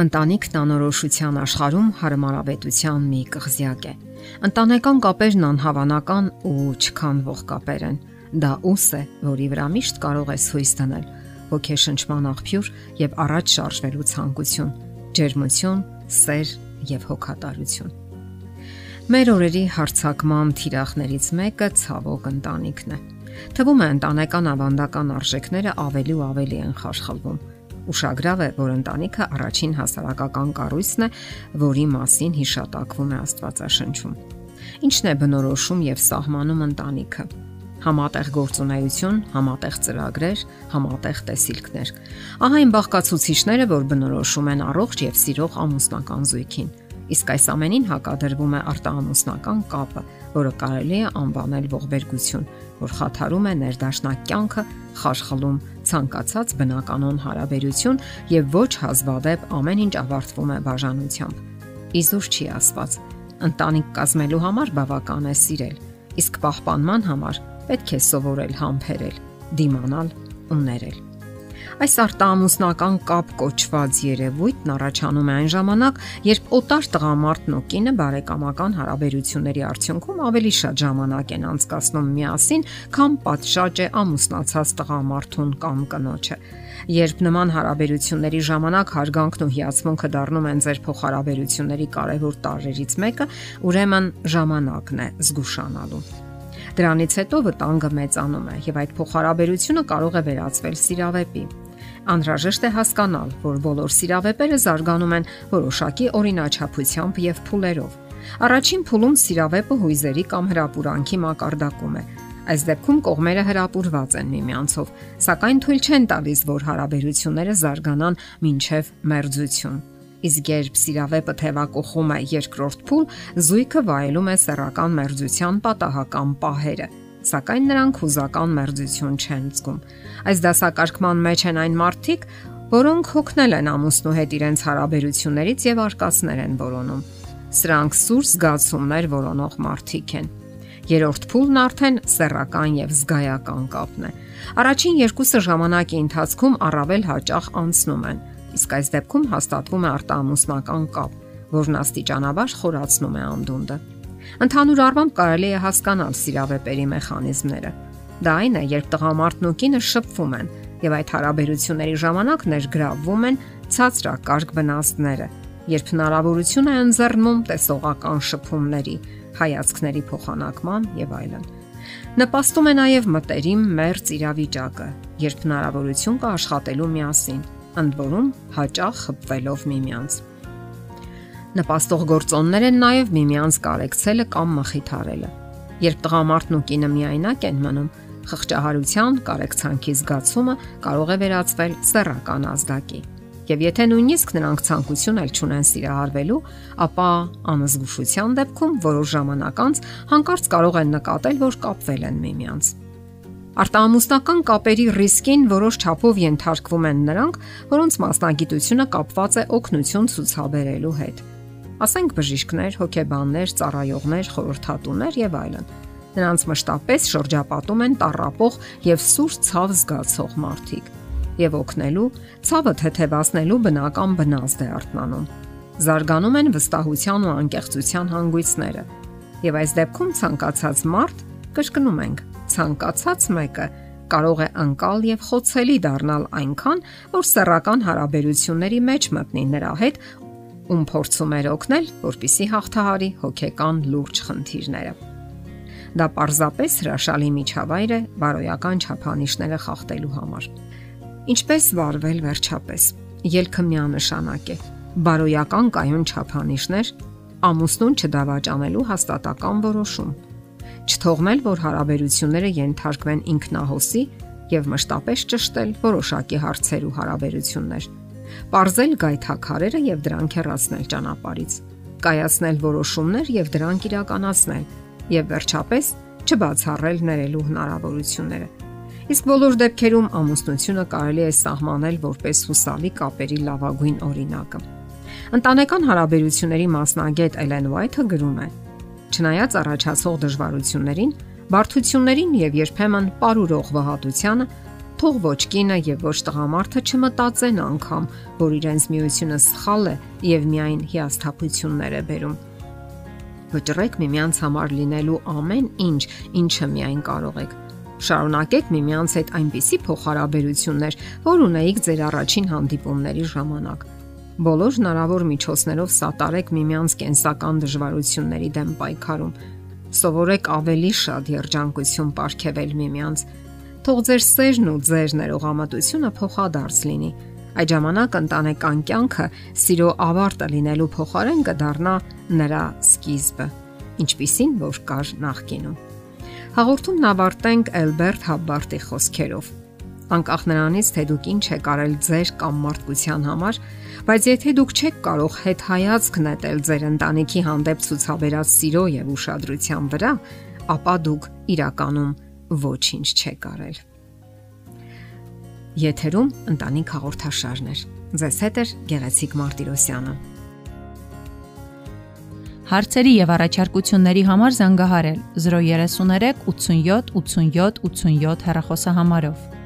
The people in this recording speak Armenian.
Ընտանիքն անորոշության աշխարհում հարմարավետության մի կղզյակ է։ Ընտանեկան կապերն անհավանական ու չքանվող կապեր են։ Դա ուս է, որի վրա միշտ կարող ես հույս դնել, ոգեշնչման աղբյուր եւ առաջ շարժվելու ցանկություն, ջերմություն, սեր եւ հոգատարություն։ Մեր օրերի հարցակման թիրախներից մեկը ցավոք ընտանիքն է։ Թվում է ընտանեկան ավանդական արժեքները ավելի ու ավելի են խարխլվում Ուշագրավ է, որ ընտանիքը առաջին հասարակական կառույցն է, որի մասին հիշատակվում է Աստվածաշնչում։ Ինչն է բնորոշում եւ սահմանում ընտանիքը։ Համատեղ գործունեություն, համատեղ ծրագրեր, համատեղ տեսիլքներ։ Ահա այն բաղկացուցիչները, որ բնորոշում են առողջ եւ սիրող ամուսնական զույգին։ Իսկ այս ամենին հակադրվում է արտահամուսնական կապը, որը կարելի է անվանել ողբերգություն, որ խաթարում է ներդաշնակ կյանքը, խարխլում ցանկացած բնականon հարաբերություն եւ ոչ հազվադեպ ամեն ինչ ավարտվում է բաժանությամբ։ Իզուր չի ասված. ընտանիք կազմելու համար բավական է սիրել, իսկ պահպանման համար պետք է սովորել համբերել, դիմանալ ու ներել։ Այս արտահամուսնական կապ կոչված երևույթն առաջանում է այն ժամանակ, երբ օտար տղամարդն ու կինը բարեկամական հարաբերությունների արդյունքում ավելի շատ ժամանակ են անցկացնում միասին, քան պատշաճ է ամուսնացած տղամարդուն կամ կնոջը։ Երբ նման հարաբերությունների ժամանակ հարգանքն ու հիացմունքը դառնում են ձեր փոխհարաբերությունների կարևոր տարրերից մեկը, ուրեմն ժամանակն է զգուշանալու։ Դրանից հետո վտանգը մեծանում է եւ այդ փոխհարաբերությունը կարող է վերածվել սիրավեպի։ Անհրաժեշտ է հասկանալ, որ բոլոր սիրավեպերը զարգանում են որոշակի օրինաչափությամբ եւ փուլերով։ Առաջին փուլում սիրավեպը հույզերի կամ հրապուրանքի մակարդակում է։ Այս դեպքում կողմերը հրապուրված են միմյանցով, սակայն թույլ չեն տալիս, որ հարաբերությունները զարգանան մինչև մերձություն։ Իսկ երբ սիրավեպը թևակողում է երկրորդ փուլ, զույգը վայելում է սեռական մերձության պատահական պահերը, սակայն նրանք հուզական մերձություն չեն զգում։ Այս դասակարգման մեջ են այն մարդիկ, որոնք հոգնել են ամուսնու հետ իրենց հարաբերություններից եւ արկածներ են որոնում։ Սրանք սուր զգացումներ որոնող մարդիկ են։ Երորդ փուլն արդեն սեռական եւ զգայական կապն է։ Առաջին երկուսը ժամանակի ընթացքում առավել հաճախ անցնում են իսկ այս դեպքում հաստատվում է արտահամուսնական կապ, որն աստիճանաբար խորացնում է անդունդը։ Ընդհանուր առմամբ կարելի է հասկանալ սիրավեպերի մեխանիզմները։ Դա այն է, երբ տղամարդն ու կինը շփվում են եւ այդ հարաբերությունների ժամանակ ներգրավվում են ցածրակարգ վնասները, երբ հնարավորություն է ընձեռնում տեսողական շփումների, հայացքների փոխանակման եւ այլն։ Նպաստում է նաև մտերիմ մերձ իրավիճակը, երբ հնարավորություն կա աշխատելու միասին ընդ որում հաճախ խփվելով միմյանց։ Նպաստող գործոններ են նաև միմյանց կարեկցելը կամ մխիթարելը։ Երբ տղամարդն ու կինը միայնակ են մնում, խղճահարության, կարեկցանքի զգացումը կարող է վերածվել սեռական ազդակի։ Եվ եթե նույնիսկ նրանք ցանկություն էլ չունեն սիրահարվելու, ապա անզգուշության դեպքում որոշ ժամանակ անց հանկարծ կարող են նկատել, որ կապվել են միմյանց։ Արտահամուսնական կապերի ռիսկին որոշ չափով ենթարկվում են նրանք, որոնց մասնագիտությունը կապված է օգնություն ցուցաբերելու հետ։ Ասենք բժիշկներ, հոգեբաններ, ծառայողներ, խորհրդատուներ եւ այլն։ Նրանց մշտապես շրջապատում են տարապող եւ սուր ցավ զգացող մարդիկ եւ օգնելու, ցավը թեթևացնելու բնական բնազդ է արտնանում։ Զարգանում են վստահության ու անկեղծության հանգույցները։ Եվ այս դեպքում ցանկացած մարդ կշկնում ենք ցանկացած մեկը կարող է անկալ եւ խոցելի դառնալ այնքան, որ սեռական հարաբերությունների մեջ մտնի նրա հետ, ում փորձում էր օգնել, որpիսի հաղթահարի հոգեկան լուրջ խնդիրները։ Դա պարզապես հրաշալի միջավայր է բարոյական չափանիշները խախտելու համար։ Ինչպես վարվել վերջապես։ Ելքը միանշանակ է։ Բարոյական կայուն չափանիշներ ամուսնուն չդավաճանելու հաստատական որոշում չթողնել, որ հարաբերությունները ենթարկվեն ինքնահոսի եւ մշտապես ճշտել որոշակի հարցեր ու հարաբերություններ։ Պարզել գայթակարերը եւ դրանք հեռացնել ճանապարից։ Կայացնել որոշումներ եւ դրանք իրականացնել եւ վերջապես չբացառել ներելու հնարավորությունները։ Իսկ բոլոր դեպքերում ամուսնությունը կարելի է սահմանել որպես հուսալի կապերի լավագույն օրինակը։ Ընտանեկան հարաբերությունների մասնագետ Էլեն Ուայթը գրում է. Չնայած առաջացող դժվարություններին, բարդություններին եւ երբեմն պարուրող վհատությանը, թող ոչ կինը եւ ոչ տղամարդը չմտածեն անգամ, որ իրենց միությունը սխալ է եւ միայն հիասթափություններ է բերում։ Վճռեք միմյանց համար լինելու ամեն ինչ, ինչը միայն կարող եք։ Շարունակեք միմյանց հետ այնպիսի փոխհարաբերություններ, որ ունեիք ձեր առաջին հանդիպումների ժամանակ։ Բոլոր հնարավոր միջոցներով սատարեք միմյանց կենսական դժվարությունների դեմ պայքարում։ Սովորեք ավելի շատ երջանկություն ապարգևել միմյանց։ Թող ձեր սերն ու ձեր ներողամտությունը փոխադարձ լինի։ Այդ ժամանակ ընտանեկան կյանքը սիրո ավարտը լինելու փոխարեն կդառնա նրա սկիզբը, ինչպիսին որ կար նախկինում։ Հաղորդումն ավարտենք Էլբերտ Հաբբարտի խոսքերով։ Անկախ նրանից, թե դուք ինչ եք արել ձեր կամ մարդկության համար, բայց եթե դուք չեք կարող հետ հայացք նետել ձեր ընտանիքի հանդեպ ցուցաբերած սիրո եւ ուշադրության վրա, ապա դուք իրականում ոչինչ չեք արել։ Եթերում ընտանիք հաղորդաշարներ։ Ձեզ հետ է Գեղեցիկ Մարտիրոսյանը։ Հարցերի եւ առաջարկությունների համար զանգահարել 033 87 87 87 հեռախոսահամարով։